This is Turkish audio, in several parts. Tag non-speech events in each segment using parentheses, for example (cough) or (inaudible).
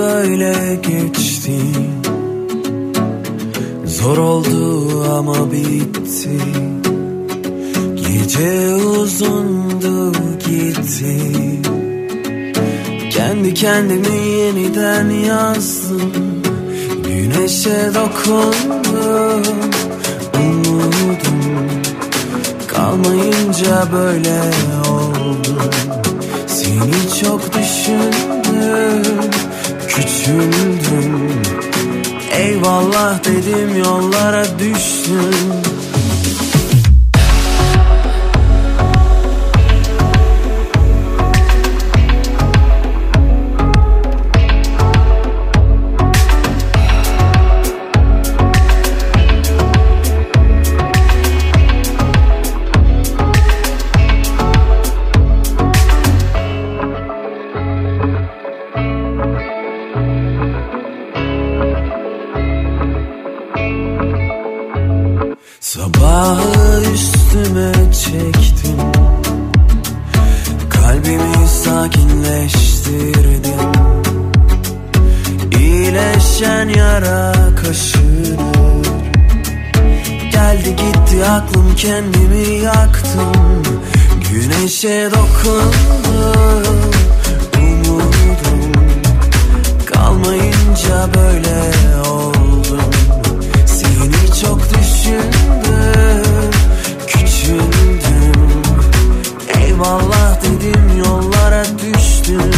Böyle geçti. Zor oldu ama bitti. Gece uzundu gitti. Kendi kendimi yeniden yazdım. Güneşe dokundum Umudum. Kalmayınca böyle oldum Seni çok düşündüm Küçüldüm Eyvallah dedim yollara düştüm yaktım Güneşe dokundum Umudum. Kalmayınca böyle oldum. Seni çok düşündüm Küçüldüm. Eyvallah dedim yollara düştüm.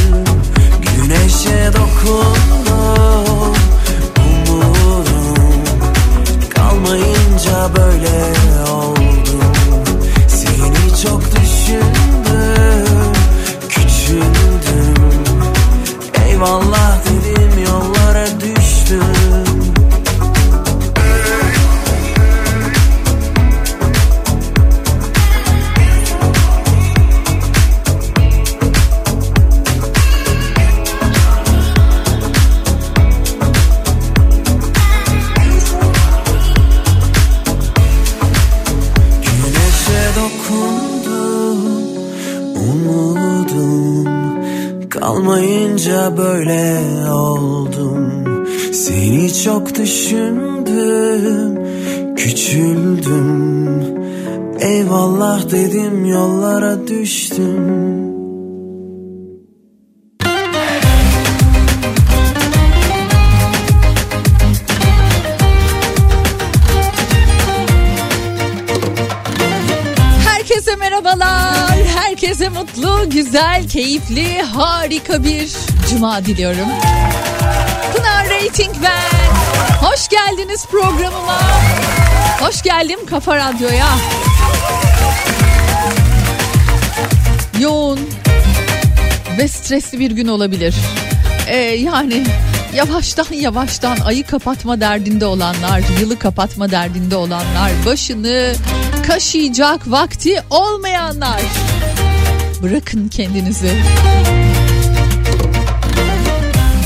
Güneşe dokundum Umudum. Kalmayınca böyle dedim yollara düştüm Herkese merhabalar. Herkese mutlu, güzel, keyifli, harika bir cuma diliyorum. Pınar Rating ben. Hoş geldiniz programıma. Hoş geldim Kafa Radyo'ya. Yoğun ve stresli bir gün olabilir. Ee, yani yavaştan yavaştan ayı kapatma derdinde olanlar, yılı kapatma derdinde olanlar, başını kaşıyacak vakti olmayanlar. Bırakın kendinizi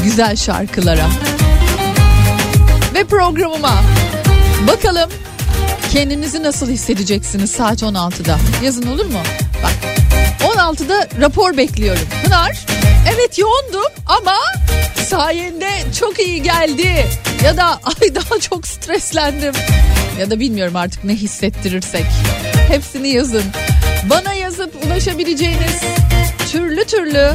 güzel şarkılara ve programıma. Bakalım kendinizi nasıl hissedeceksiniz saat 16'da. Yazın olur mu? Bak 16'da rapor bekliyorum. Pınar evet yoğundum ama sayende çok iyi geldi. Ya da (laughs) ay daha çok streslendim. Ya da bilmiyorum artık ne hissettirirsek. Hepsini yazın. Bana yazıp ulaşabileceğiniz türlü türlü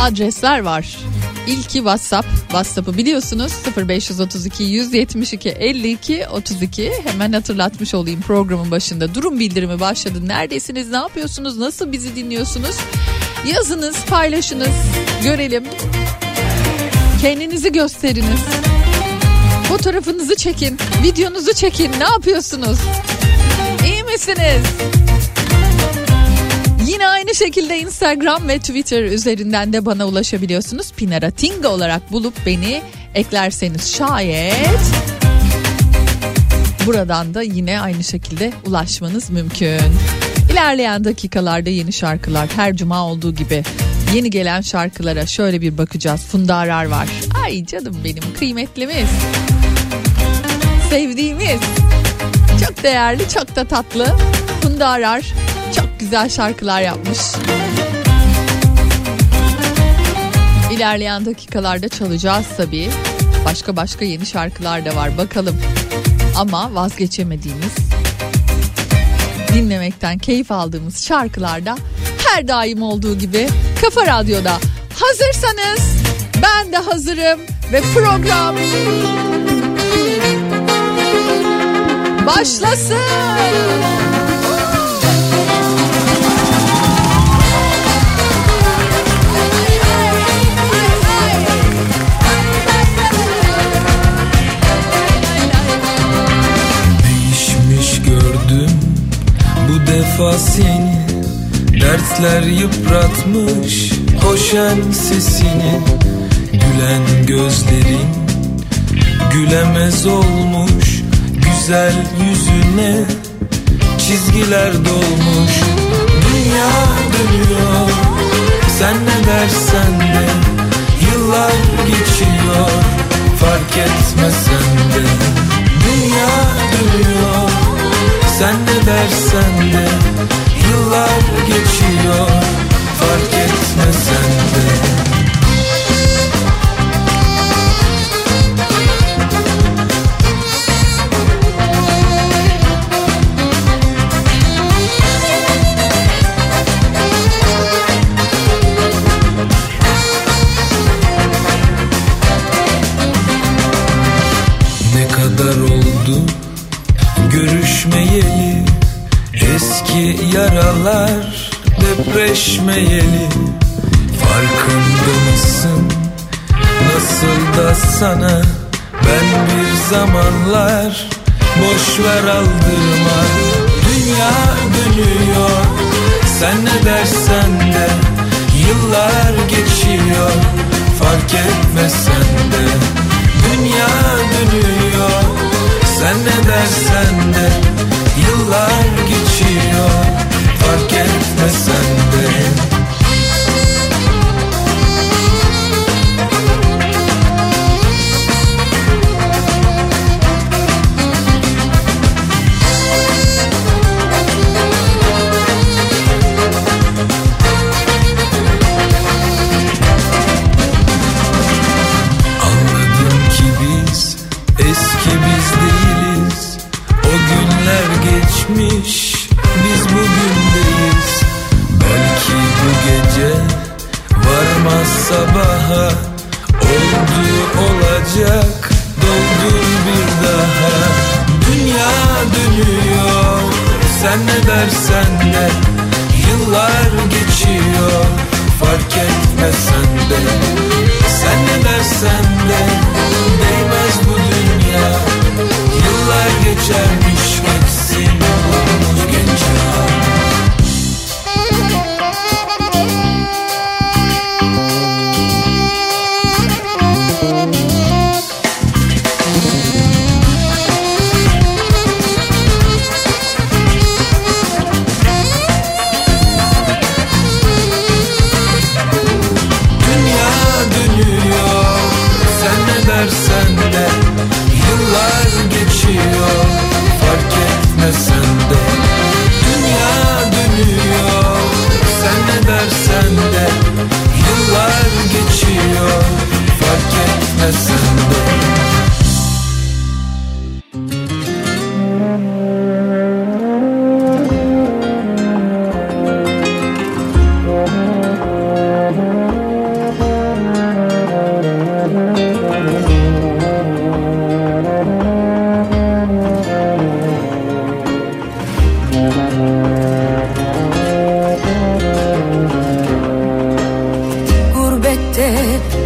adresler var. İlki WhatsApp. WhatsApp'ı biliyorsunuz 0532 172 52 32. Hemen hatırlatmış olayım programın başında. Durum bildirimi başladı. Neredesiniz? Ne yapıyorsunuz? Nasıl bizi dinliyorsunuz? Yazınız, paylaşınız. Görelim. Kendinizi gösteriniz. Fotoğrafınızı çekin, videonuzu çekin. Ne yapıyorsunuz? İyi misiniz? Yine aynı şekilde Instagram ve Twitter üzerinden de bana ulaşabiliyorsunuz. Pinaratinga olarak bulup beni eklerseniz şayet buradan da yine aynı şekilde ulaşmanız mümkün. İlerleyen dakikalarda yeni şarkılar her cuma olduğu gibi yeni gelen şarkılara şöyle bir bakacağız. Funda Arar var. Ay canım benim kıymetlimiz. Sevdiğimiz. Çok değerli çok da tatlı. Funda Arar güzel şarkılar yapmış. İlerleyen dakikalarda çalacağız tabii. Başka başka yeni şarkılar da var bakalım. Ama vazgeçemediğimiz dinlemekten keyif aldığımız şarkılarda her daim olduğu gibi Kafa Radyo'da hazırsanız ben de hazırım ve program başlasın. Seni. Dertler yıpratmış hoşen sesini. Gülen gözlerin gülemez olmuş Güzel yüzüne. Çizgiler dolmuş Dünya dönüyor. Sen ne dersen de Yıllar geçiyor. Fark etmesen de Dünya dönüyor sen ne dersen de Yıllar geçiyor fark etmesen de görmeyelim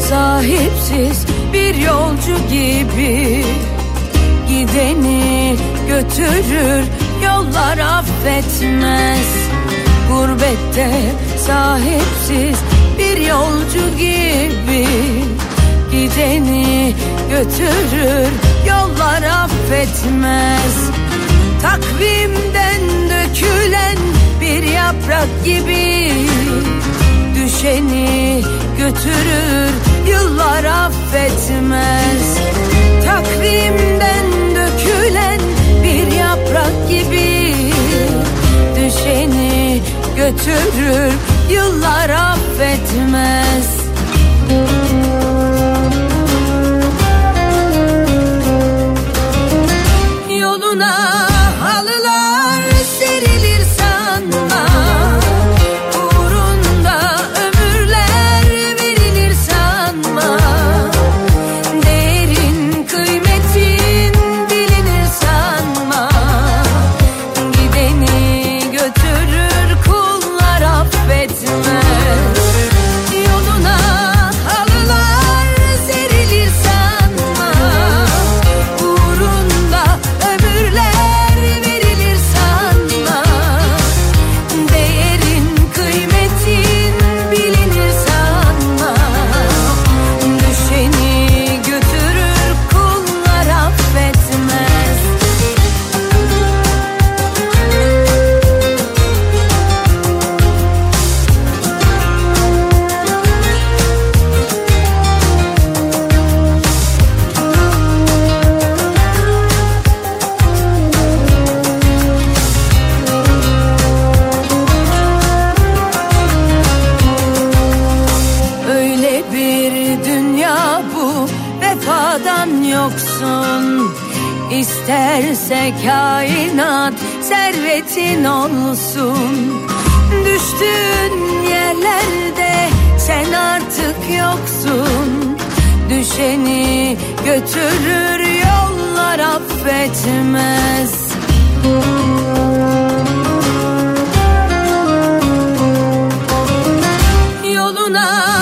sahipsiz bir yolcu gibi. Gideni götürür yollar affetmez. Gurbette sahipsiz bir yolcu gibi. Gideni götürür yollar affetmez. Takvimden dökülen bir yaprak gibi. Düşeni götürür yıllar affetmez. Takvimden dökülen bir yaprak gibi Düşeni götürür yıllar affetmez. Yoluna İsterse kainat servetin olsun. Düştüğün yerlerde sen artık yoksun. Düşeni götürür yollar affetmez. Yoluna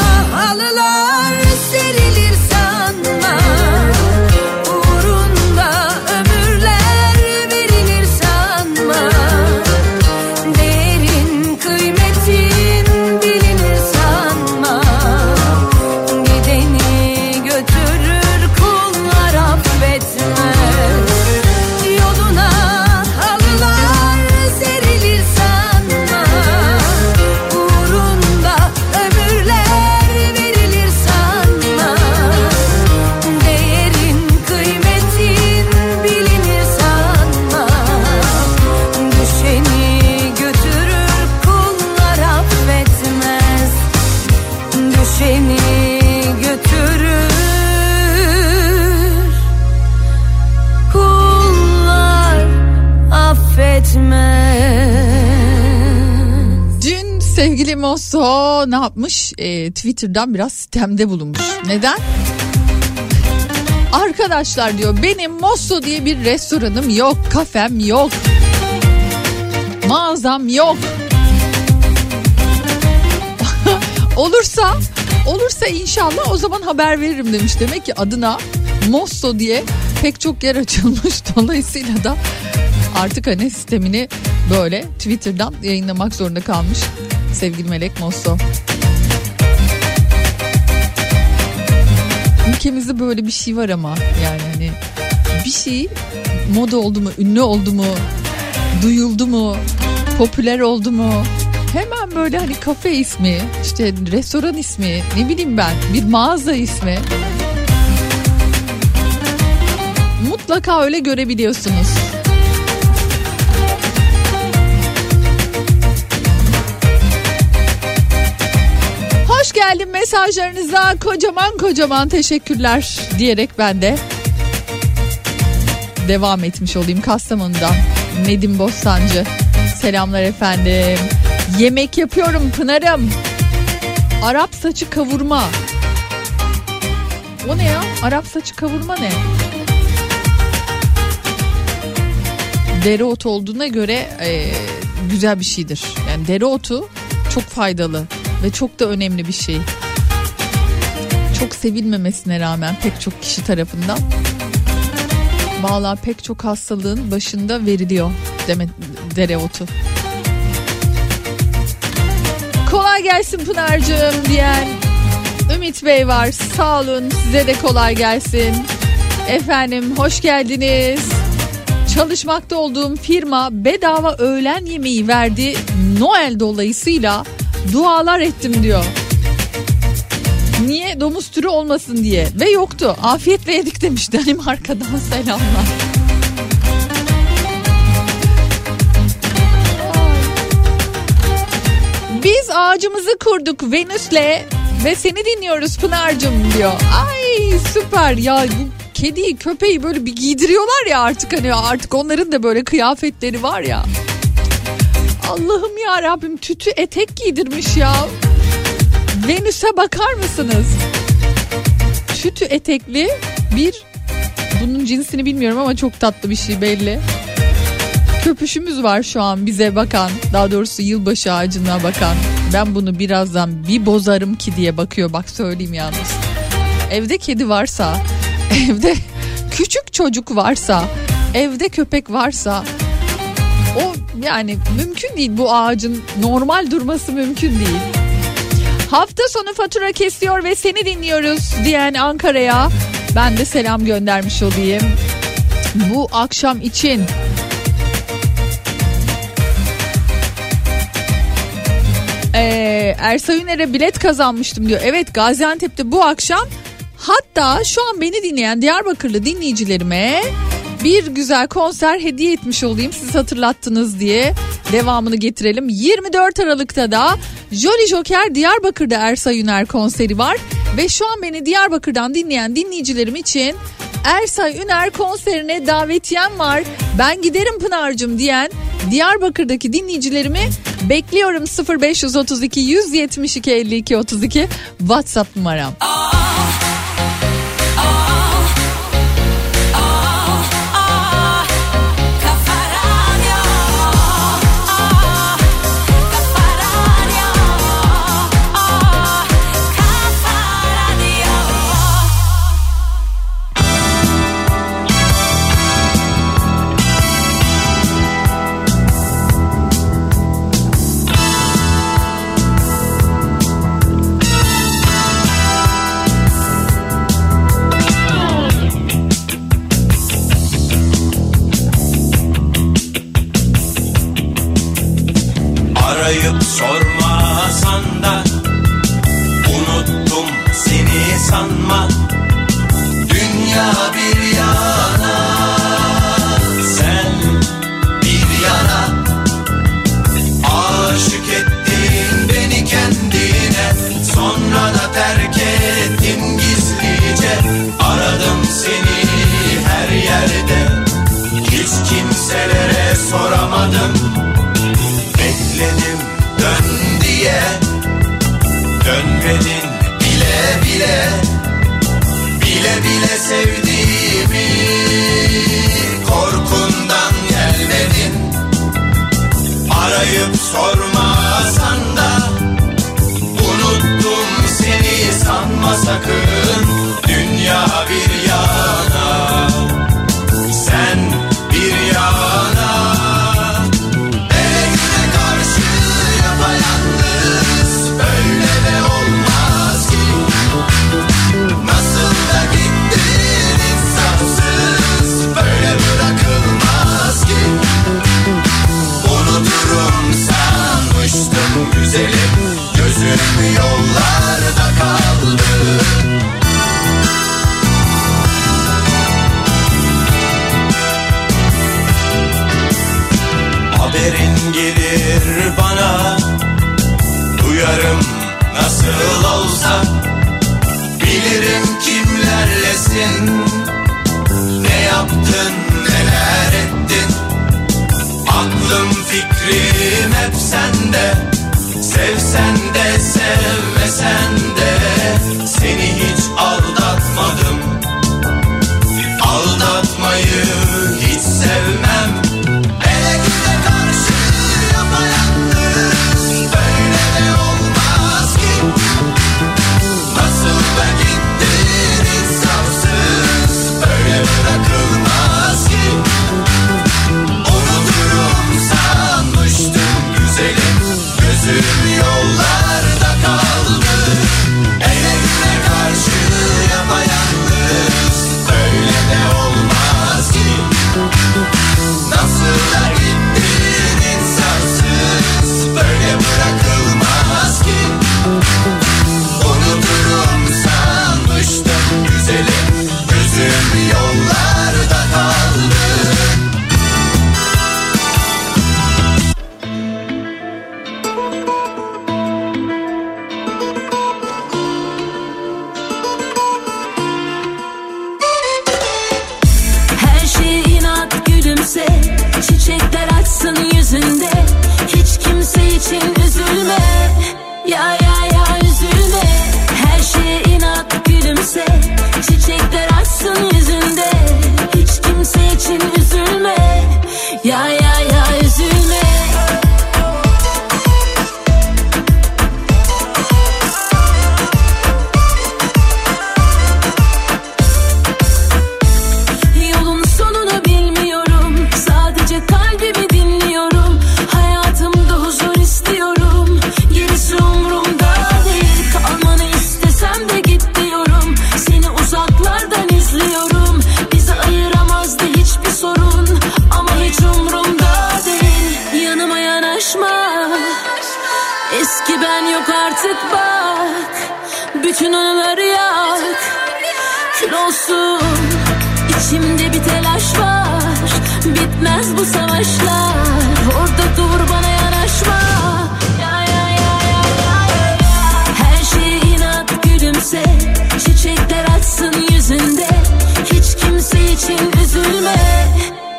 Mosso ne yapmış? Ee, Twitter'dan biraz sistemde bulunmuş. Neden? Arkadaşlar diyor benim Mosso diye bir restoranım yok, kafem yok. Mağazam yok. (laughs) olursa olursa inşallah o zaman haber veririm demiş. Demek ki adına Mosso diye pek çok yer açılmış. (laughs) Dolayısıyla da artık hani sistemini böyle Twitter'dan yayınlamak zorunda kalmış sevgili Melek Mosso. Ülkemizde böyle bir şey var ama yani hani bir şey moda oldu mu, ünlü oldu mu, duyuldu mu, popüler oldu mu? Hemen böyle hani kafe ismi, işte restoran ismi, ne bileyim ben bir mağaza ismi. Mutlaka öyle görebiliyorsunuz. Geldin mesajlarınıza kocaman kocaman teşekkürler diyerek ben de devam etmiş olayım Kastamonu'dan. Nedim Bostancı. Selamlar efendim. Yemek yapıyorum Pınar'ım. Arap saçı kavurma. O ne ya? Arap saçı kavurma ne? Dereotu olduğuna göre e, güzel bir şeydir. Yani dereotu çok faydalı ve çok da önemli bir şey. Çok sevilmemesine rağmen pek çok kişi tarafından Valla pek çok hastalığın başında veriliyor deme, dereotu. Kolay gelsin Pınar'cığım diyen Ümit Bey var. Sağ olun size de kolay gelsin. Efendim hoş geldiniz. Çalışmakta olduğum firma bedava öğlen yemeği verdi. Noel dolayısıyla dualar ettim diyor. Niye domuz türü olmasın diye ve yoktu. Afiyetle yedik demiş Danimarka'dan (laughs) selamlar. Biz ağacımızı kurduk Venüs'le ve seni dinliyoruz Pınar'cığım diyor. Ay süper ya bu kediyi köpeği böyle bir giydiriyorlar ya artık hani artık onların da böyle kıyafetleri var ya. Allah'ım ya Rabbim tütü etek giydirmiş ya. Venüs'e bakar mısınız? Tütü etekli bir bunun cinsini bilmiyorum ama çok tatlı bir şey belli. Köpüşümüz var şu an bize bakan daha doğrusu yılbaşı ağacına bakan. Ben bunu birazdan bir bozarım ki diye bakıyor bak söyleyeyim yalnız. Evde kedi varsa, (laughs) evde küçük çocuk varsa, evde köpek varsa o yani mümkün değil bu ağacın normal durması mümkün değil. Hafta sonu fatura kesiyor ve seni dinliyoruz diyen Ankara'ya ben de selam göndermiş olayım. Bu akşam için Ee, Ersa Üner'e bilet kazanmıştım diyor. Evet Gaziantep'te bu akşam hatta şu an beni dinleyen Diyarbakırlı dinleyicilerime bir güzel konser hediye etmiş olayım siz hatırlattınız diye devamını getirelim. 24 Aralık'ta da Jolly Joker Diyarbakır'da Ersa Üner konseri var ve şu an beni Diyarbakır'dan dinleyen dinleyicilerim için Ersay Üner konserine davetiyem var. Ben giderim Pınar'cığım diyen Diyarbakır'daki dinleyicilerimi bekliyorum 0532 172 52 32 WhatsApp numaram. Arayıp sormasan da Unuttum seni sanma. Dünya bir yana Sen bir yana. Aşık ettin beni kendine Sonra da terk ettin gizlice. Aradım seni her yerde Hiç kimselere soramadım Bile sevdiğimi. Korkundan gelmedin Arayıp sormasan da Unuttum seni sanma sakın. Dünya bir yana Gözüm yollarda kaldı Haberin gelir bana. Duyarım nasıl olsa. Bilirim kimlerlesin. Ne yaptın neler ettin? Aklım fikrim hep sende Sevsen de sevmesen Eski ben yok artık bak. Bütün anıları yak. Kül olsun İçimde bir telaş var. Bitmez bu savaşlar. Orada dur bana yanaşma. Ya ya ya. Her şeye inat gülümse. Çiçekler açsın yüzünde. Hiç kimse için üzülme.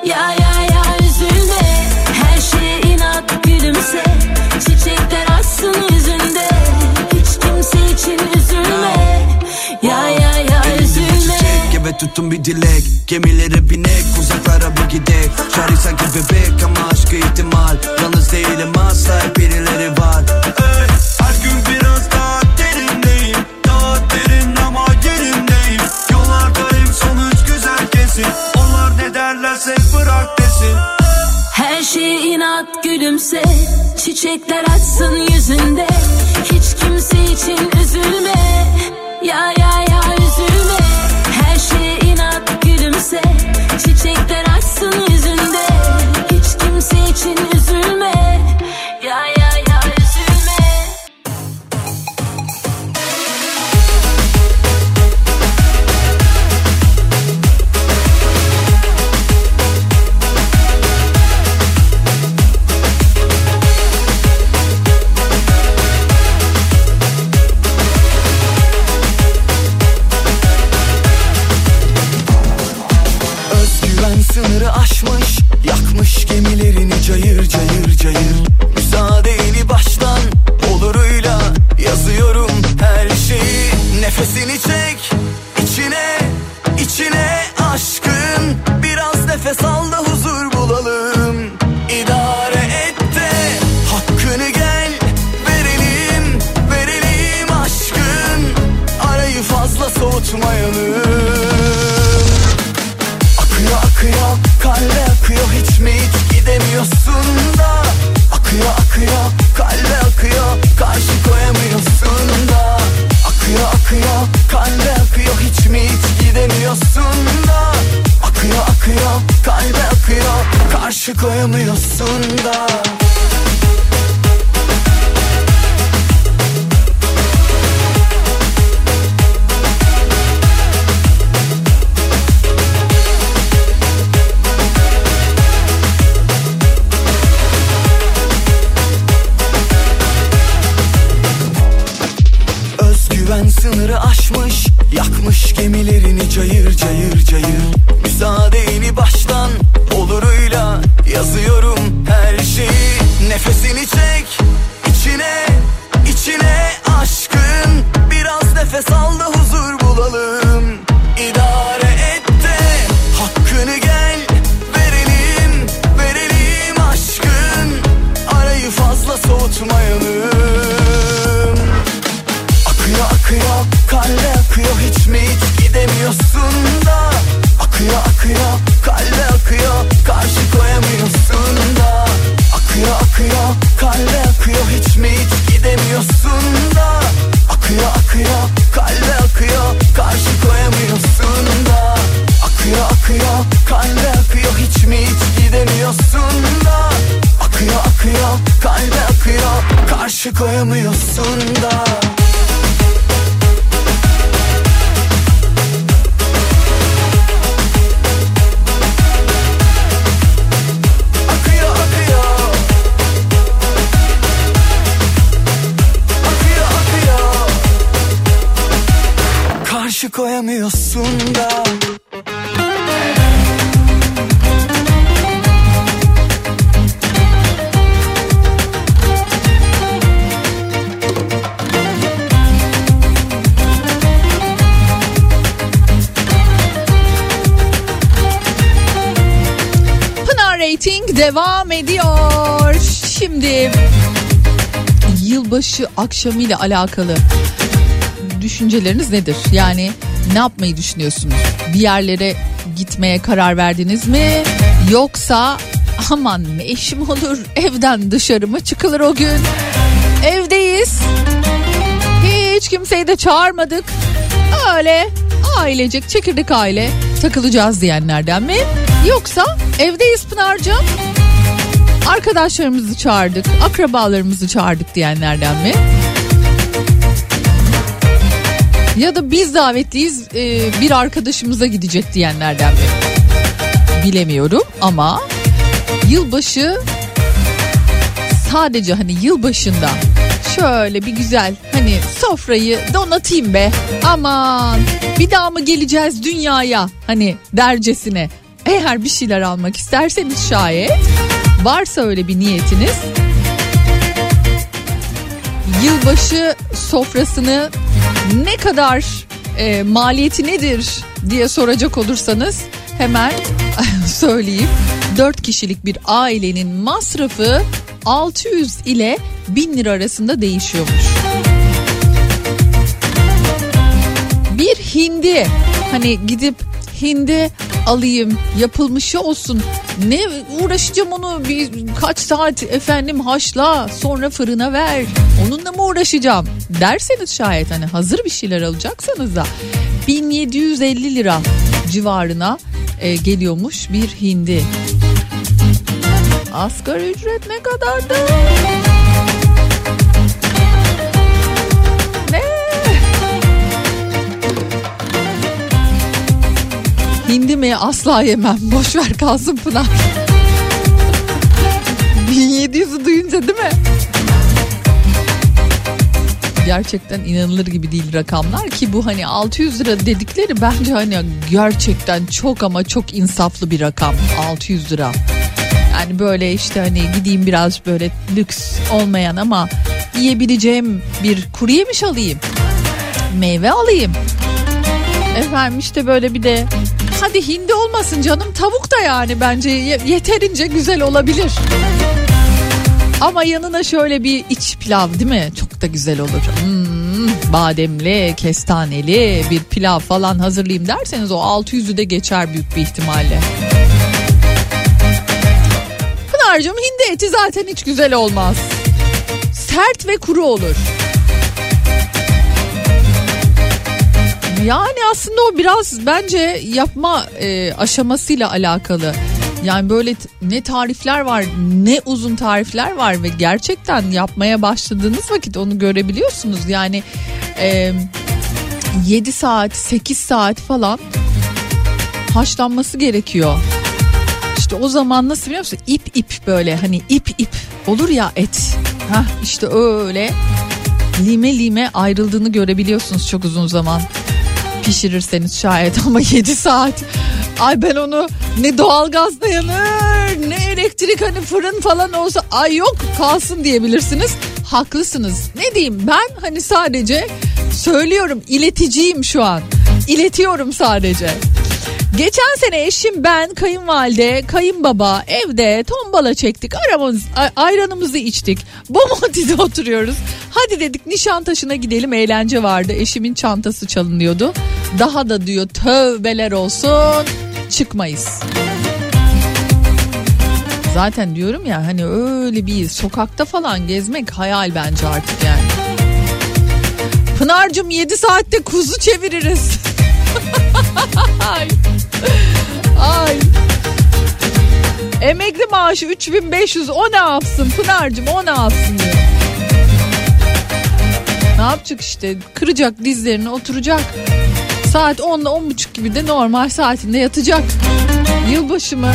Ya ya ya üzülme. Her şeye inat gülümse Yüzünde Hiç kimse için üzülme. Ya ya ya üzülme. tutun bir dilek. Gemilere binek uzaklara bir gidek. Şarkı sanki bebek ama aşkı ihtimal. Yalnız değilim asla hep birileri var. Ey, Her gün biraz daha derindeyim. Daha derin ama yerindeyim. Yollardayım sonuç güzel kesin. Onlar ne derlerse bırak desin Her şeye inat gülümse. Çiçekler açsın yüzünde. Hiç kimse için üzülme. Ya ya ya üzülme. Her şeye inat gülümse. Çiçekler açsın yüzünde. Hiç kimse için üzülme yılbaşı akşamı ile alakalı düşünceleriniz nedir? Yani ne yapmayı düşünüyorsunuz? Bir yerlere gitmeye karar verdiniz mi? Yoksa aman ne işim olur evden dışarı mı çıkılır o gün? Evdeyiz. Hiç kimseyi de çağırmadık. Öyle ailecek çekirdek aile takılacağız diyenlerden mi? Yoksa evdeyiz Pınar'cığım. Arkadaşlarımızı çağırdık, akrabalarımızı çağırdık diyenlerden mi? Ya da biz davetliyiz e, bir arkadaşımıza gidecek diyenlerden mi? Bilemiyorum ama yılbaşı sadece hani yılbaşında şöyle bir güzel hani sofrayı donatayım be aman bir daha mı geleceğiz dünyaya hani dercesine eğer bir şeyler almak isterseniz şayet varsa öyle bir niyetiniz yılbaşı sofrasını ne kadar e, maliyeti nedir diye soracak olursanız hemen (laughs) söyleyeyim 4 kişilik bir ailenin masrafı 600 ile 1000 lira arasında değişiyormuş. Bir hindi hani gidip hindi alayım yapılmışı olsun ne uğraşacağım onu bir kaç saat efendim haşla sonra fırına ver onunla mı uğraşacağım derseniz şayet hani hazır bir şeyler alacaksanız da 1750 lira civarına e, geliyormuş bir hindi. Asgari ücret ne kadardı? Hindi mi asla yemem. Boş ver kalsın Pınar. 1700'ü duyunca değil mi? Gerçekten inanılır gibi değil rakamlar ki bu hani 600 lira dedikleri bence hani gerçekten çok ama çok insaflı bir rakam 600 lira. Yani böyle işte hani gideyim biraz böyle lüks olmayan ama yiyebileceğim bir kuru yemiş alayım. Meyve alayım. Efendim işte böyle bir de hadi hindi olmasın canım tavuk da yani bence yeterince güzel olabilir. Ama yanına şöyle bir iç pilav değil mi? Çok da güzel olur. Hmm, bademli, kestaneli bir pilav falan hazırlayayım derseniz o 600'ü de geçer büyük bir ihtimalle. Pınar'cığım hindi eti zaten hiç güzel olmaz. Sert ve kuru olur. Yani aslında o biraz bence yapma e, aşamasıyla alakalı. Yani böyle ne tarifler var ne uzun tarifler var ve gerçekten yapmaya başladığınız vakit onu görebiliyorsunuz. Yani e, 7 saat 8 saat falan haşlanması gerekiyor. İşte o zaman nasıl biliyor musun? İp ip böyle hani ip ip olur ya et. Hah işte öyle lime lime ayrıldığını görebiliyorsunuz çok uzun zaman pişirirseniz şayet ama (laughs) 7 saat. Ay ben onu ne doğalgaz dayanır ne elektrik hani fırın falan olsa ay yok kalsın diyebilirsiniz. Haklısınız. Ne diyeyim ben hani sadece söylüyorum ileticiyim şu an. İletiyorum sadece. Geçen sene eşim ben kayınvalide kayınbaba evde tombala çektik aramız, ayranımızı içtik. Bomonti'de (laughs) oturuyoruz. Hadi dedik Nişantaşı'na gidelim eğlence vardı. Eşimin çantası çalınıyordu. Daha da diyor tövbeler olsun çıkmayız. Zaten diyorum ya hani öyle bir sokakta falan gezmek hayal bence artık yani. Pınar'cığım 7 saatte kuzu çeviririz. (laughs) Ay. Emekli maaşı 3500 o ne yapsın Pınar'cığım o ne yapsın diyor. Ne yapacak işte kıracak dizlerini oturacak. Saat 10'da 10.30 gibi de normal saatinde yatacak. Yılbaşı mı?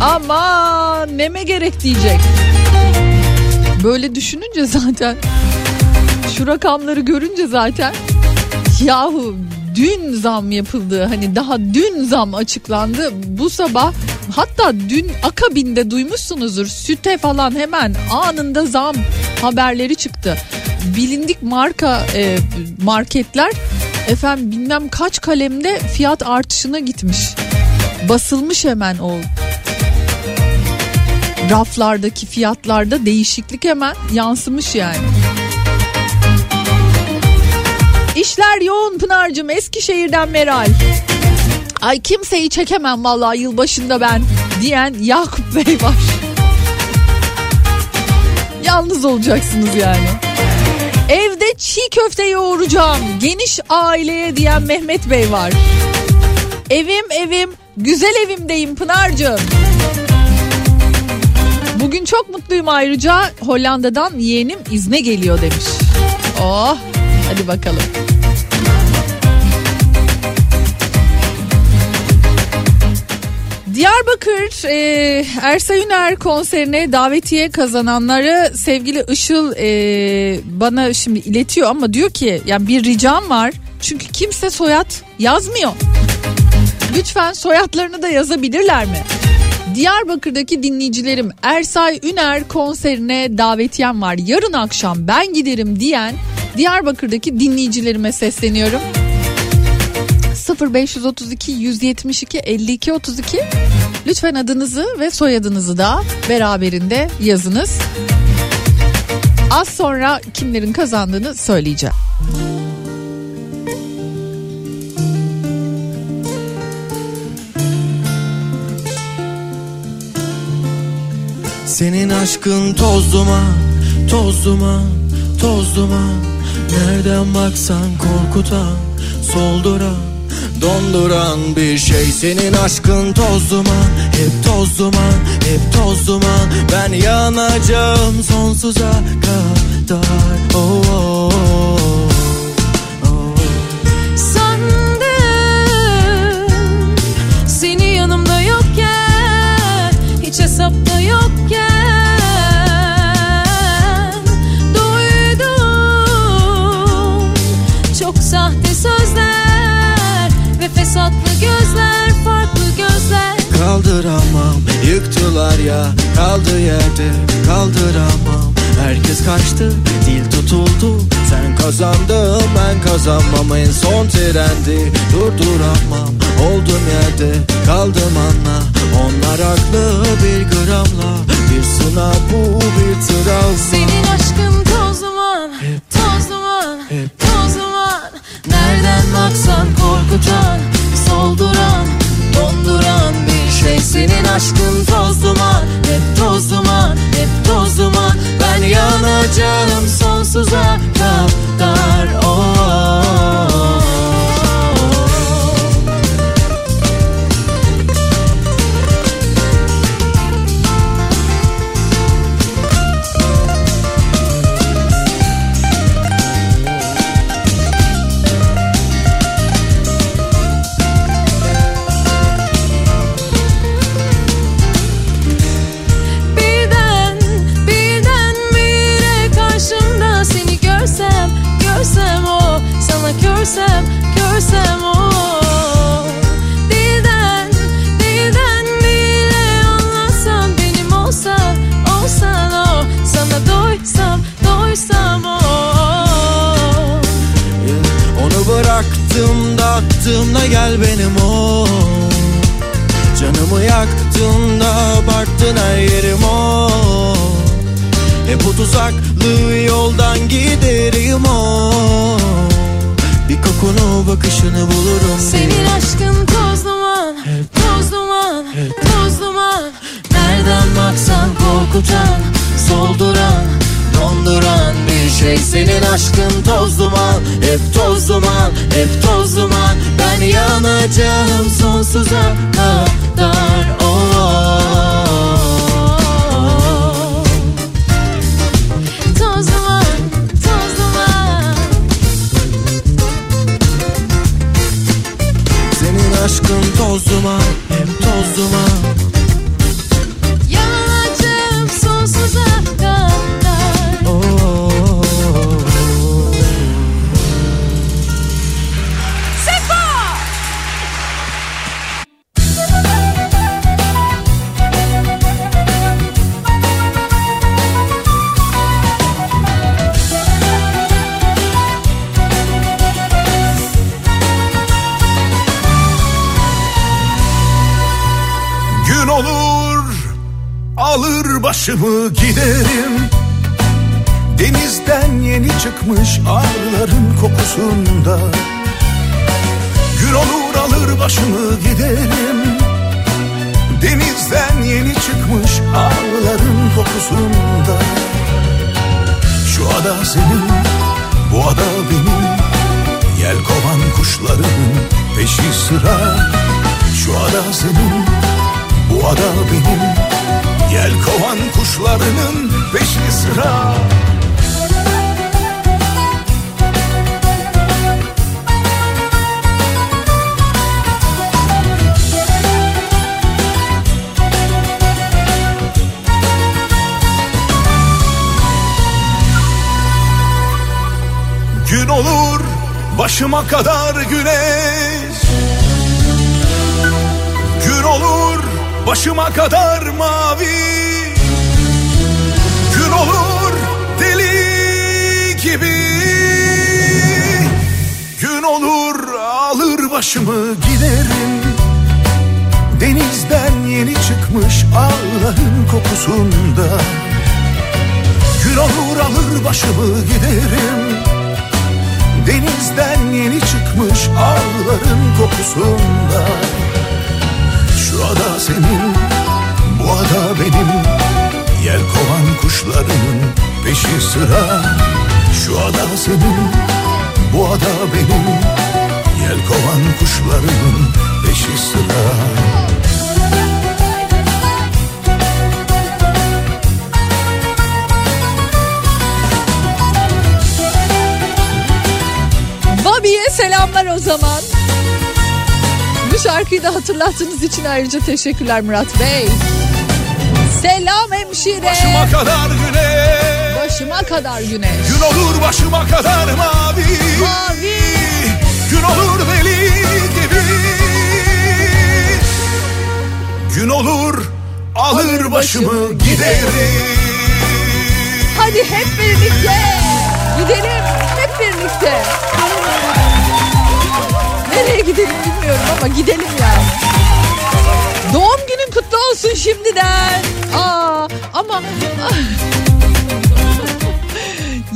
Ama neme gerek diyecek. Böyle düşününce zaten şu rakamları görünce zaten yahu dün zam yapıldı. Hani daha dün zam açıklandı. Bu sabah hatta dün akabinde duymuşsunuzdur süte falan hemen anında zam haberleri çıktı. Bilindik marka e, marketler efendim bilmem kaç kalemde fiyat artışına gitmiş. Basılmış hemen o raflardaki fiyatlarda değişiklik hemen yansımış yani. İşler yoğun Pınar'cığım Eskişehir'den Meral. Ay kimseyi çekemem vallahi yılbaşında ben diyen Yakup Bey var. Yalnız olacaksınız yani. Evde çiğ köfte yoğuracağım. Geniş aileye diyen Mehmet Bey var. Evim evim güzel evimdeyim Pınar'cığım. Bugün çok mutluyum ayrıca Hollanda'dan yeğenim izne geliyor demiş. Oh hadi bakalım. Diyarbakır e, Ersay Üner konserine davetiye kazananları sevgili Işıl e, bana şimdi iletiyor ama diyor ki yani bir ricam var çünkü kimse soyad yazmıyor. Lütfen soyadlarını da yazabilirler mi? Diyarbakır'daki dinleyicilerim Ersay Üner konserine davetiyem var. Yarın akşam ben giderim diyen Diyarbakır'daki dinleyicilerime sesleniyorum. 0532 172 52 32 lütfen adınızı ve soyadınızı da beraberinde yazınız. Az sonra kimlerin kazandığını söyleyeceğim. Senin aşkın toz duman, toz duman, toz duman Nereden baksan korkutan, solduran, donduran bir şey. Senin aşkın toz duman, hep toz duman, hep toz duman. Ben yanacağım sonsuza kadar. Oh, oh, oh, yıktılar ya kaldı yerde kaldıramam. Herkes kaçtı dil tutuldu. Sen kazandın ben kazanmam. En son trendi durduramam. Oldum yerde kaldım anla. Onlar haklı bir gramla. Bir sınav bu bir travma. Senin aşkın toz duman, toz duman, toz duman Nereden baksan korkutan, solduran, donduran bir şey Senin aşkın toz duman, hep toz duman, hep toz duman Ben yanacağım sonsuza kadar oh. Bıraktım da attığımda gel benim o. Canımı yaktın da abarttın her yerim o. Hep bu tuzaklı yoldan giderim o. Bir kokunu bakışını bulurum. Senin aşkın toz duman, toz duman, toz duman. Nereden baksan korkutan, solduran, donduran bir şey Senin aşkın toz duman, hep toz duman, hep toz duman. Ben yanacağım sonsuza kadar başımı giderim? Denizden yeni çıkmış ağların kokusunda. Gün olur alır başımı giderim. Denizden yeni çıkmış ağların kokusunda. Şu ada senin, bu ada benim. Yel kovan kuşlarının peşi sıra. Şu ada senin, bu ada benim Yel kovan kuşlarının peşi sıra Bobby'ye selamlar o zaman. Bu şarkıyı da hatırlattığınız için ayrıca teşekkürler Murat Bey. Selam hemşire. Başıma kadar güneş Başıma kadar güneş. Gün olur başıma kadar mavi Mavi. Gün olur alır başımı giderim Hadi hep birlikte. Gidelim hep birlikte. Nereye gidelim bilmiyorum ama gidelim yani. Doğum günün kutlu olsun şimdiden. Aa ama (laughs)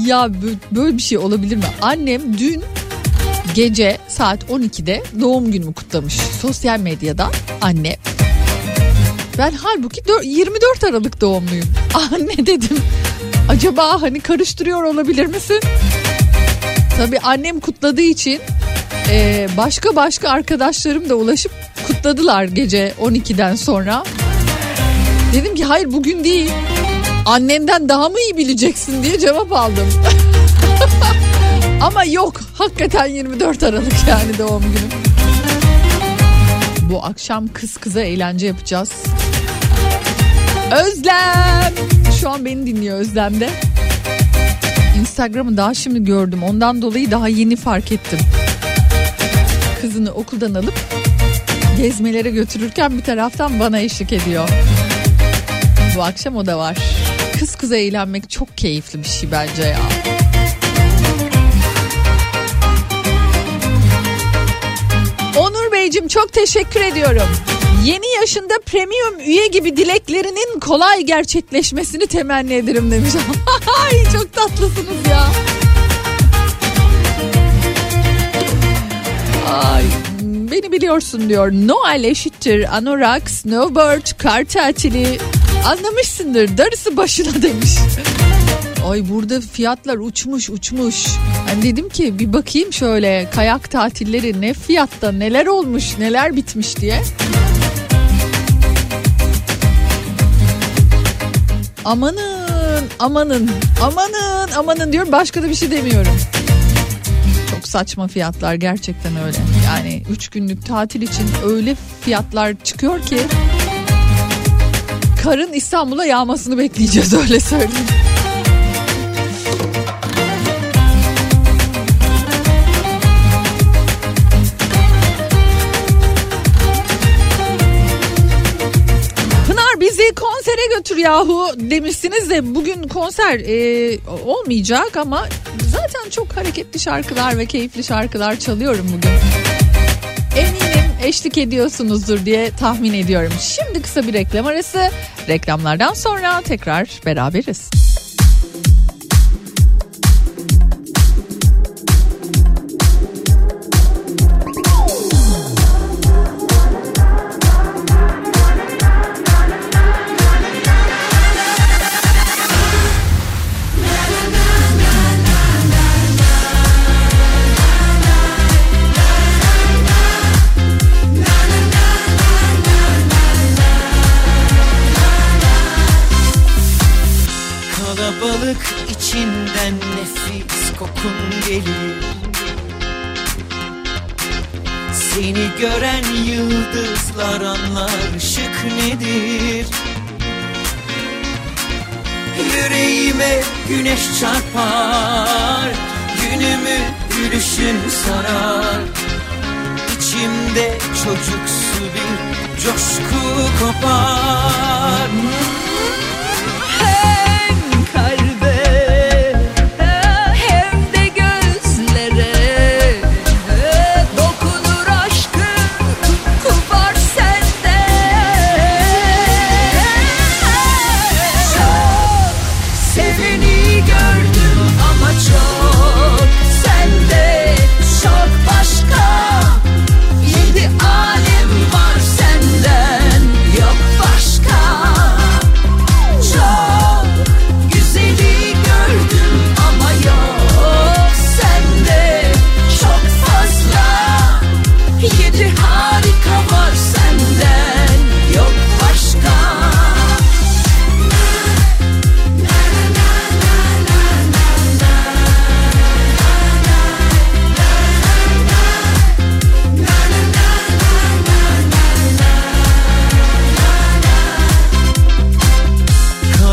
ya bö- böyle bir şey olabilir mi? Annem dün gece saat 12'de doğum günümü kutlamış. Sosyal medyada anne. Ben halbuki dör- 24 Aralık doğumluyum. (laughs) Anne dedim. Acaba hani karıştırıyor olabilir misin? Tabii annem kutladığı için e, başka başka arkadaşlarım da ulaşıp kutladılar gece 12'den sonra. Dedim ki hayır bugün değil. Annenden daha mı iyi bileceksin diye cevap aldım. (laughs) Ama yok hakikaten 24 Aralık yani doğum günüm. Bu akşam kız kıza eğlence yapacağız. Özlem. Şu an beni dinliyor Özlem de. Instagram'ı daha şimdi gördüm. Ondan dolayı daha yeni fark ettim. Kızını okuldan alıp gezmelere götürürken bir taraftan bana eşlik ediyor. Bu akşam o da var. Kız kıza eğlenmek çok keyifli bir şey bence ya. Beyciğim çok teşekkür ediyorum. Yeni yaşında premium üye gibi dileklerinin kolay gerçekleşmesini temenni ederim demiş. (laughs) Ay çok tatlısınız ya. Ay beni biliyorsun diyor. Noel eşittir anorak, snowboard, kar tatili. Anlamışsındır darısı başına demiş. Ay burada fiyatlar uçmuş uçmuş. Ben dedim ki bir bakayım şöyle kayak tatilleri ne fiyatta neler olmuş neler bitmiş diye. Amanın amanın amanın amanın diyorum başka da bir şey demiyorum. Çok saçma fiyatlar gerçekten öyle. Yani 3 günlük tatil için öyle fiyatlar çıkıyor ki karın İstanbul'a yağmasını bekleyeceğiz öyle söyleyeyim. götür yahu demişsiniz de bugün konser e, olmayacak ama zaten çok hareketli şarkılar ve keyifli şarkılar çalıyorum bugün. Eminim eşlik ediyorsunuzdur diye tahmin ediyorum. Şimdi kısa bir reklam arası. Reklamlardan sonra tekrar beraberiz.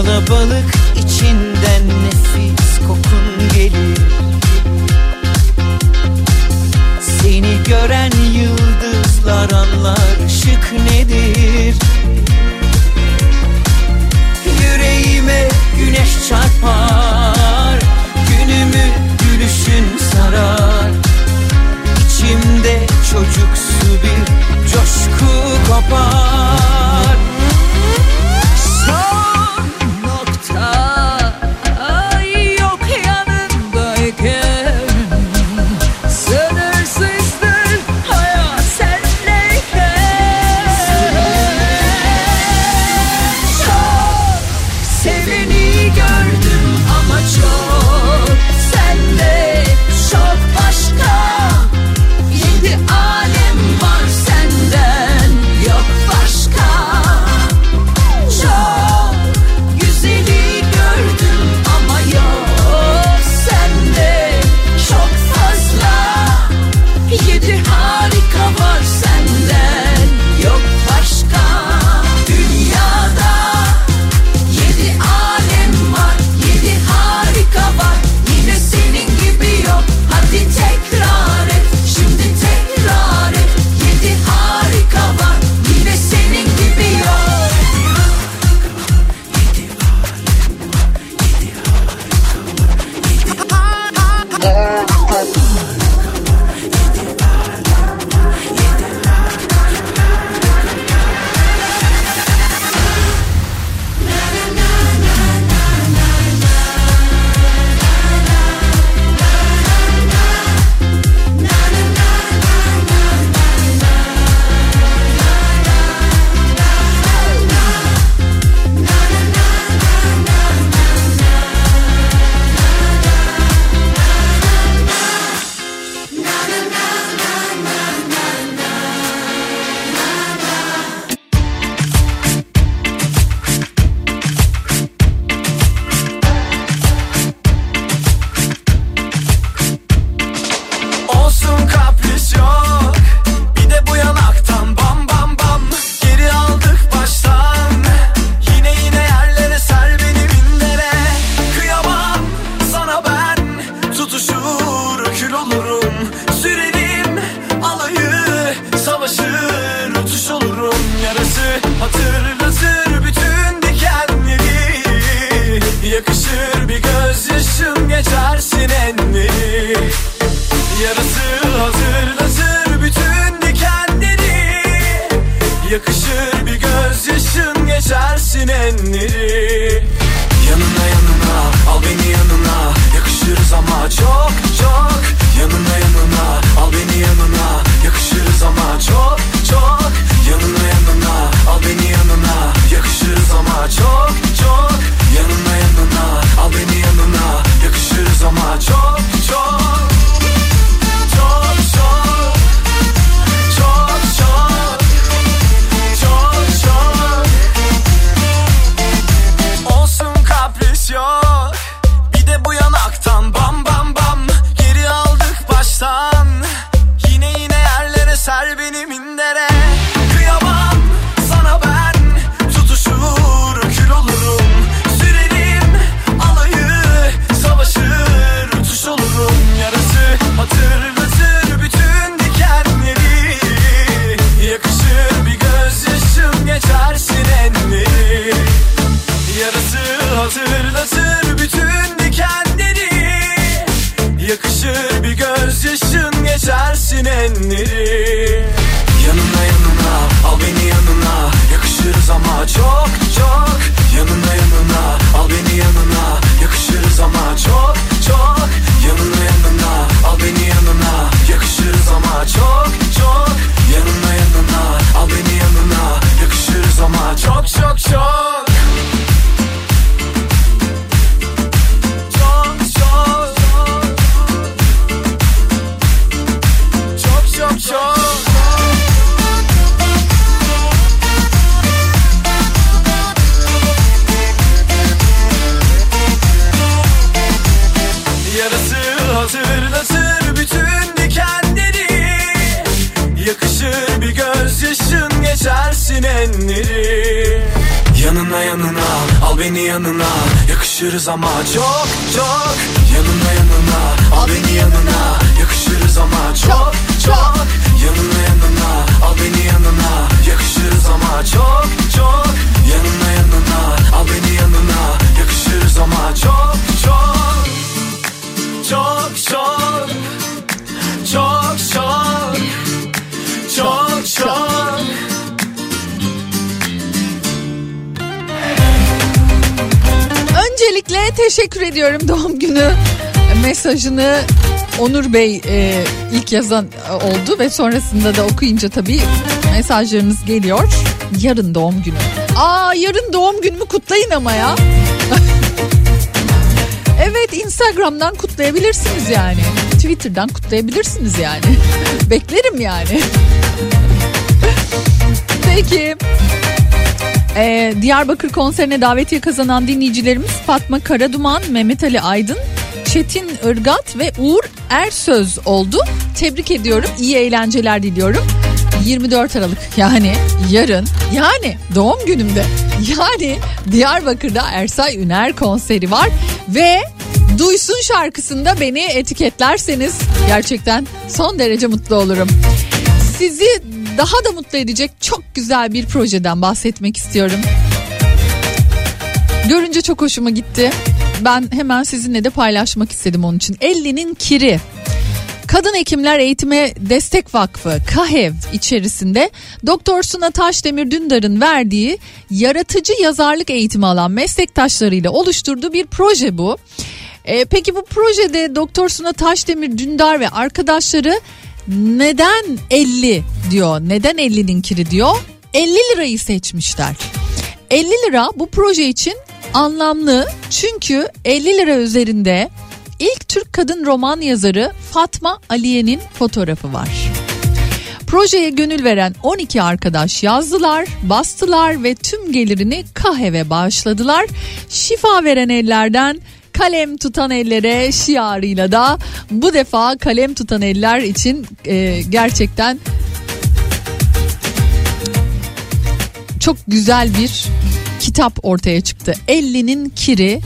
Kalabalık içinden nefis kokun gelir. Seni gören yıldızlar anlar ışık nedir? Yüreğime güneş çarpar Günümü gülüşün sarar. İçimde çocuksu bir coşku kopar. I'm a joy ediyorum doğum günü mesajını Onur Bey e, ilk yazan e, oldu ve sonrasında da okuyunca tabii mesajlarınız geliyor. Yarın doğum günü. Aa yarın doğum günümü kutlayın ama ya. (laughs) evet Instagram'dan kutlayabilirsiniz yani. Twitter'dan kutlayabilirsiniz yani. (laughs) Beklerim yani. (laughs) Peki. Ee, Diyarbakır konserine davetiye kazanan dinleyicilerimiz Fatma Karaduman, Mehmet Ali Aydın, Çetin Irgat ve Uğur Ersöz oldu. Tebrik ediyorum. İyi eğlenceler diliyorum. 24 Aralık yani yarın yani doğum günümde yani Diyarbakır'da Ersay Üner konseri var ve Duysun şarkısında beni etiketlerseniz gerçekten son derece mutlu olurum. Sizi daha da mutlu edecek çok güzel bir projeden bahsetmek istiyorum. Görünce çok hoşuma gitti. Ben hemen sizinle de paylaşmak istedim onun için. 50'nin kiri. Kadın Hekimler Eğitime Destek Vakfı KAHEV içerisinde Doktor Suna Taşdemir Dündar'ın verdiği yaratıcı yazarlık eğitimi alan meslektaşlarıyla oluşturduğu bir proje bu. Ee, peki bu projede Doktor Suna Taşdemir Dündar ve arkadaşları neden 50 diyor? Neden 50'nin kiri diyor? 50 lirayı seçmişler. 50 lira bu proje için anlamlı çünkü 50 lira üzerinde ilk Türk kadın roman yazarı Fatma Aliye'nin fotoğrafı var. Projeye gönül veren 12 arkadaş yazdılar, bastılar ve tüm gelirini kahve bağışladılar. Şifa veren ellerden kalem tutan ellere şiarıyla da bu defa kalem tutan eller için e, gerçekten çok güzel bir kitap ortaya çıktı. 50'nin kiri.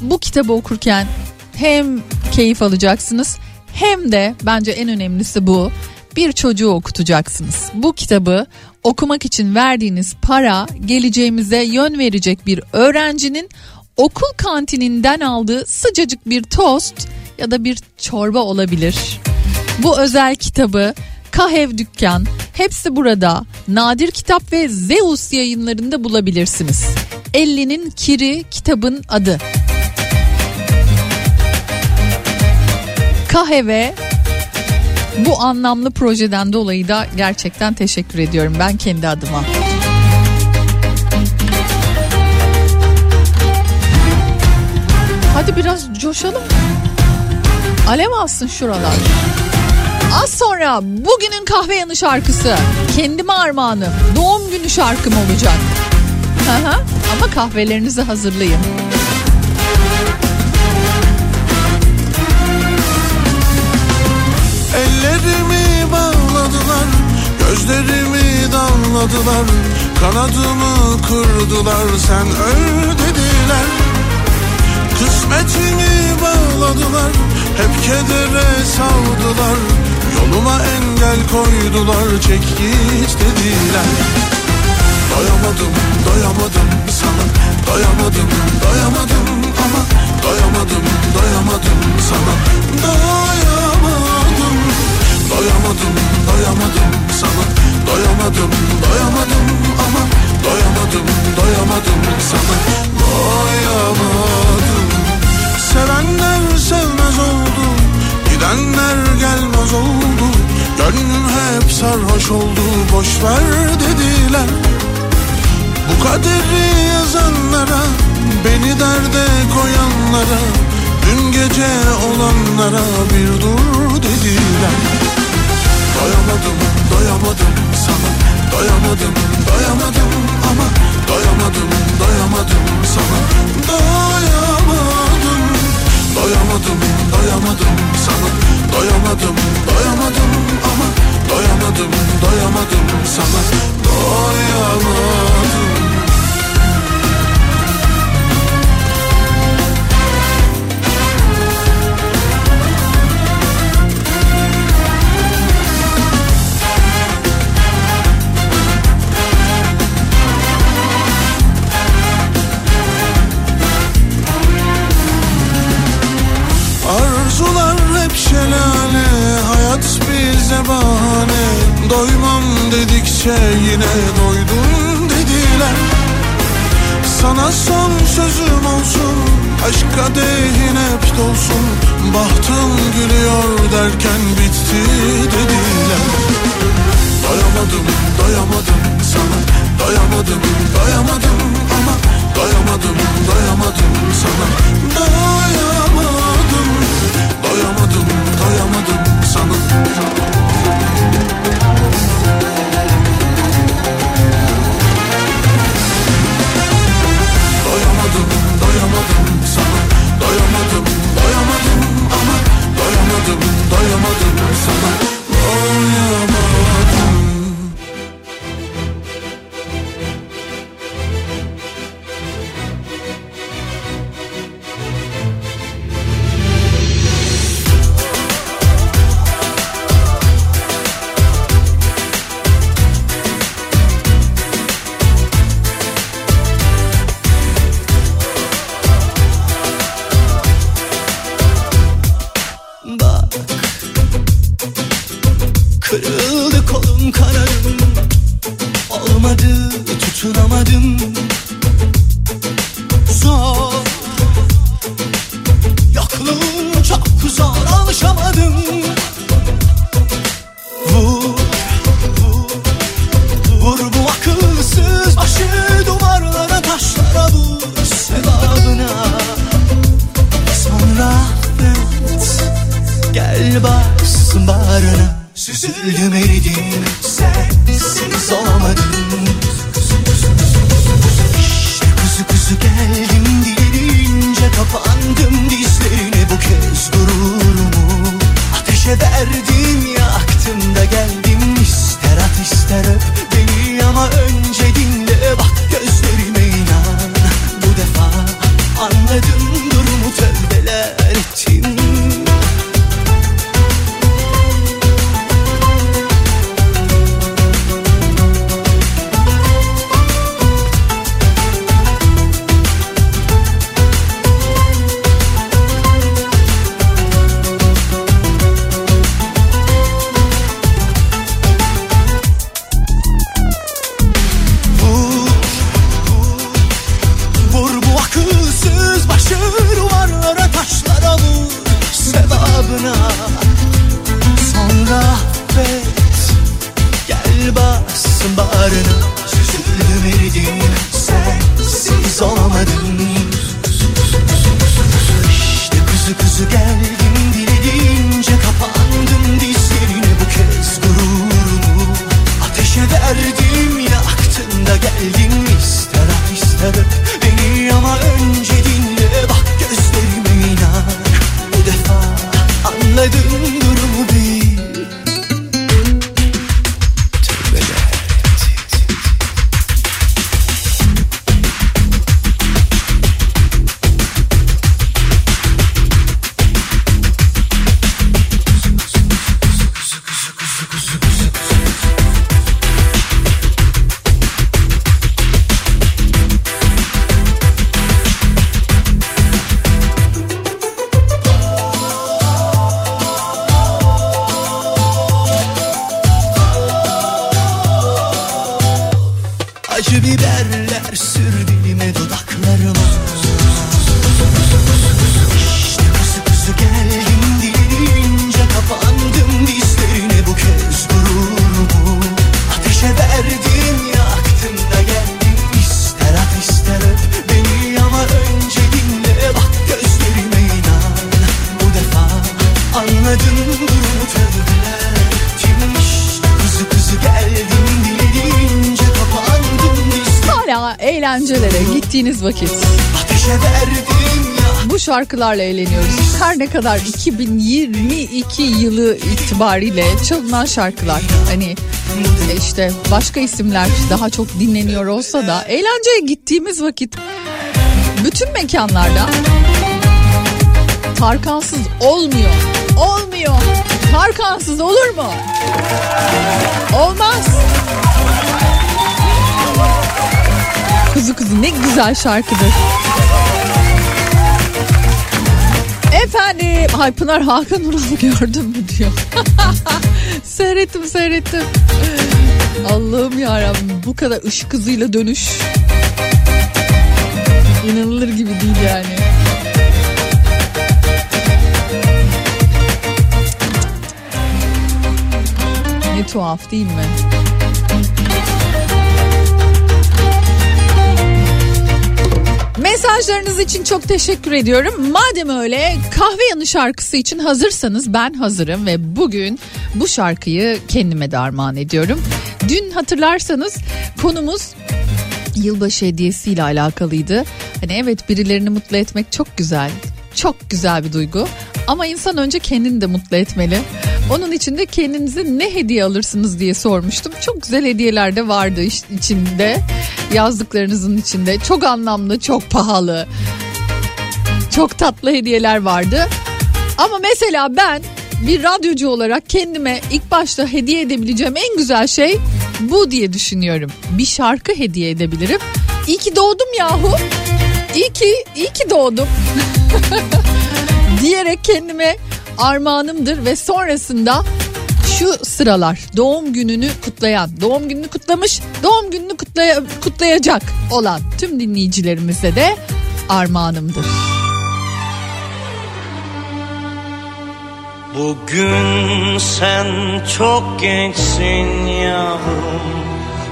Bu kitabı okurken hem keyif alacaksınız hem de bence en önemlisi bu bir çocuğu okutacaksınız. Bu kitabı okumak için verdiğiniz para geleceğimize yön verecek bir öğrencinin okul kantininden aldığı sıcacık bir tost ya da bir çorba olabilir. Bu özel kitabı Kahev Dükkan hepsi burada Nadir Kitap ve Zeus yayınlarında bulabilirsiniz. 50'nin Kiri kitabın adı. Kahve bu anlamlı projeden dolayı da gerçekten teşekkür ediyorum ben kendi adıma. Hadi biraz coşalım. Alev alsın şuralar. Az sonra bugünün kahve yanı şarkısı. Kendime armağanı. Doğum günü şarkım olacak. Aha, ama kahvelerinizi hazırlayın. Ellerimi bağladılar, gözlerimi damladılar, kanadımı kırdılar, sen öl dediler. Kısmetimi bağladılar Hep kedere savdular Yoluma engel koydular Çek git dediler. Doyamadım doyamadım sana. Doyamadım doyamadım ama. Doyamadım doyamadım sana. Doyamadım Doyamadım doyamadım sana. Doyamadım doyamadım ama. Doyamadım doyamadım sana. Doyamadım Sevenler sevmez oldu Gidenler gelmez oldu. Gönlüm hep sarhoş oldu Boşver dediler. Bu kaderi yazanlara Beni derde koyanlara Dün gece olanlara bir dur dediler. Doyamadım, doyamadım sana Doyamadım, doyamadım ama Doyamadım, doyamadım sana. Doyamadım. Gittiğiniz vakit bu şarkılarla eğleniyoruz. Her ne kadar 2022 yılı itibariyle çalınan şarkılar hani işte başka isimler daha çok dinleniyor olsa da eğlenceye gittiğimiz vakit bütün mekanlarda Tarkansız olmuyor. Olmuyor. Tarkansız olur mu? Olmaz. Kuzu kuzu ne güzel şarkıdır. Efendim, ay Pınar Hakan Ural'ı (laughs) gördün mü diyor. (laughs) seyrettim seyrettim. Allah'ım yarabbim bu kadar ışık hızıyla dönüş. İnanılır gibi değil yani. Ne tuhaf değil mi? Mesajlarınız için çok teşekkür ediyorum. Madem öyle kahve yanı şarkısı için hazırsanız ben hazırım ve bugün bu şarkıyı kendime de armağan ediyorum. Dün hatırlarsanız konumuz yılbaşı hediyesiyle alakalıydı. Hani evet birilerini mutlu etmek çok güzel. Çok güzel bir duygu. Ama insan önce kendini de mutlu etmeli. Onun için de kendinize ne hediye alırsınız diye sormuştum. Çok güzel hediyeler de vardı içinde. Yazdıklarınızın içinde. Çok anlamlı, çok pahalı. Çok tatlı hediyeler vardı. Ama mesela ben bir radyocu olarak kendime ilk başta hediye edebileceğim en güzel şey bu diye düşünüyorum. Bir şarkı hediye edebilirim. İyi ki doğdum yahu. İyi ki, iyi ki doğdum. (laughs) diyerek kendime armağanımdır ve sonrasında şu sıralar doğum gününü kutlayan, doğum gününü kutlamış, doğum gününü kutlaya- kutlayacak olan tüm dinleyicilerimize de armağanımdır. Bugün sen çok gençsin yavrum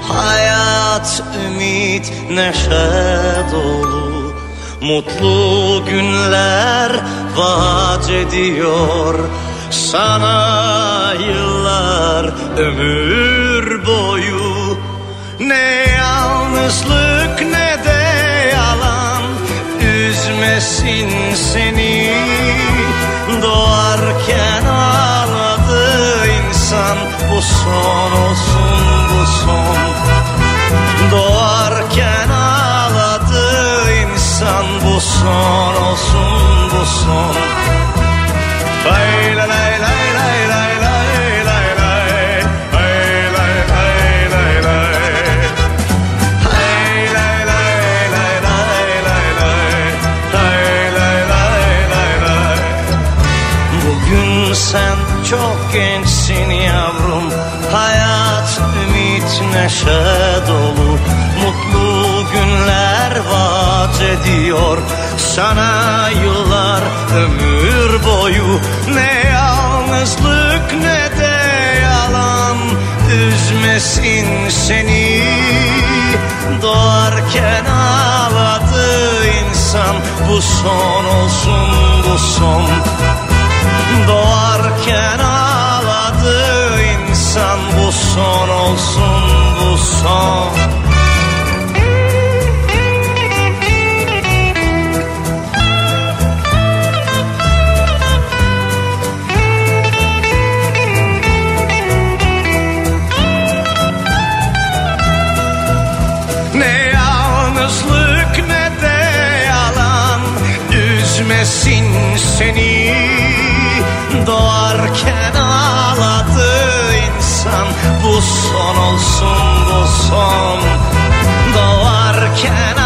Hayat, ümit, neşe dolu Mutlu günler vaat ediyor. Sana yıllar ömür boyu. Ne yalnızlık ne de yalan. Üzmesin seni. Doğarken ağladı insan. Bu son olsun bu son. Doğarken bu son olsun bu son Lay lay lay lay lay lay lay lay Sen çok gençsin yavrum Hayat ümit neşe dolu Mutlu günler vaat ediyor. Sana yıllar ömür boyu Ne yalnızlık ne de yalan Üzmesin seni. Doğarken ağladı insan Bu son olsun bu son. Doğarken ağladı insan Bu son olsun bu son Üzmesin seni? Doğarken ağladı insan. Bu son olsun bu son. Doğarken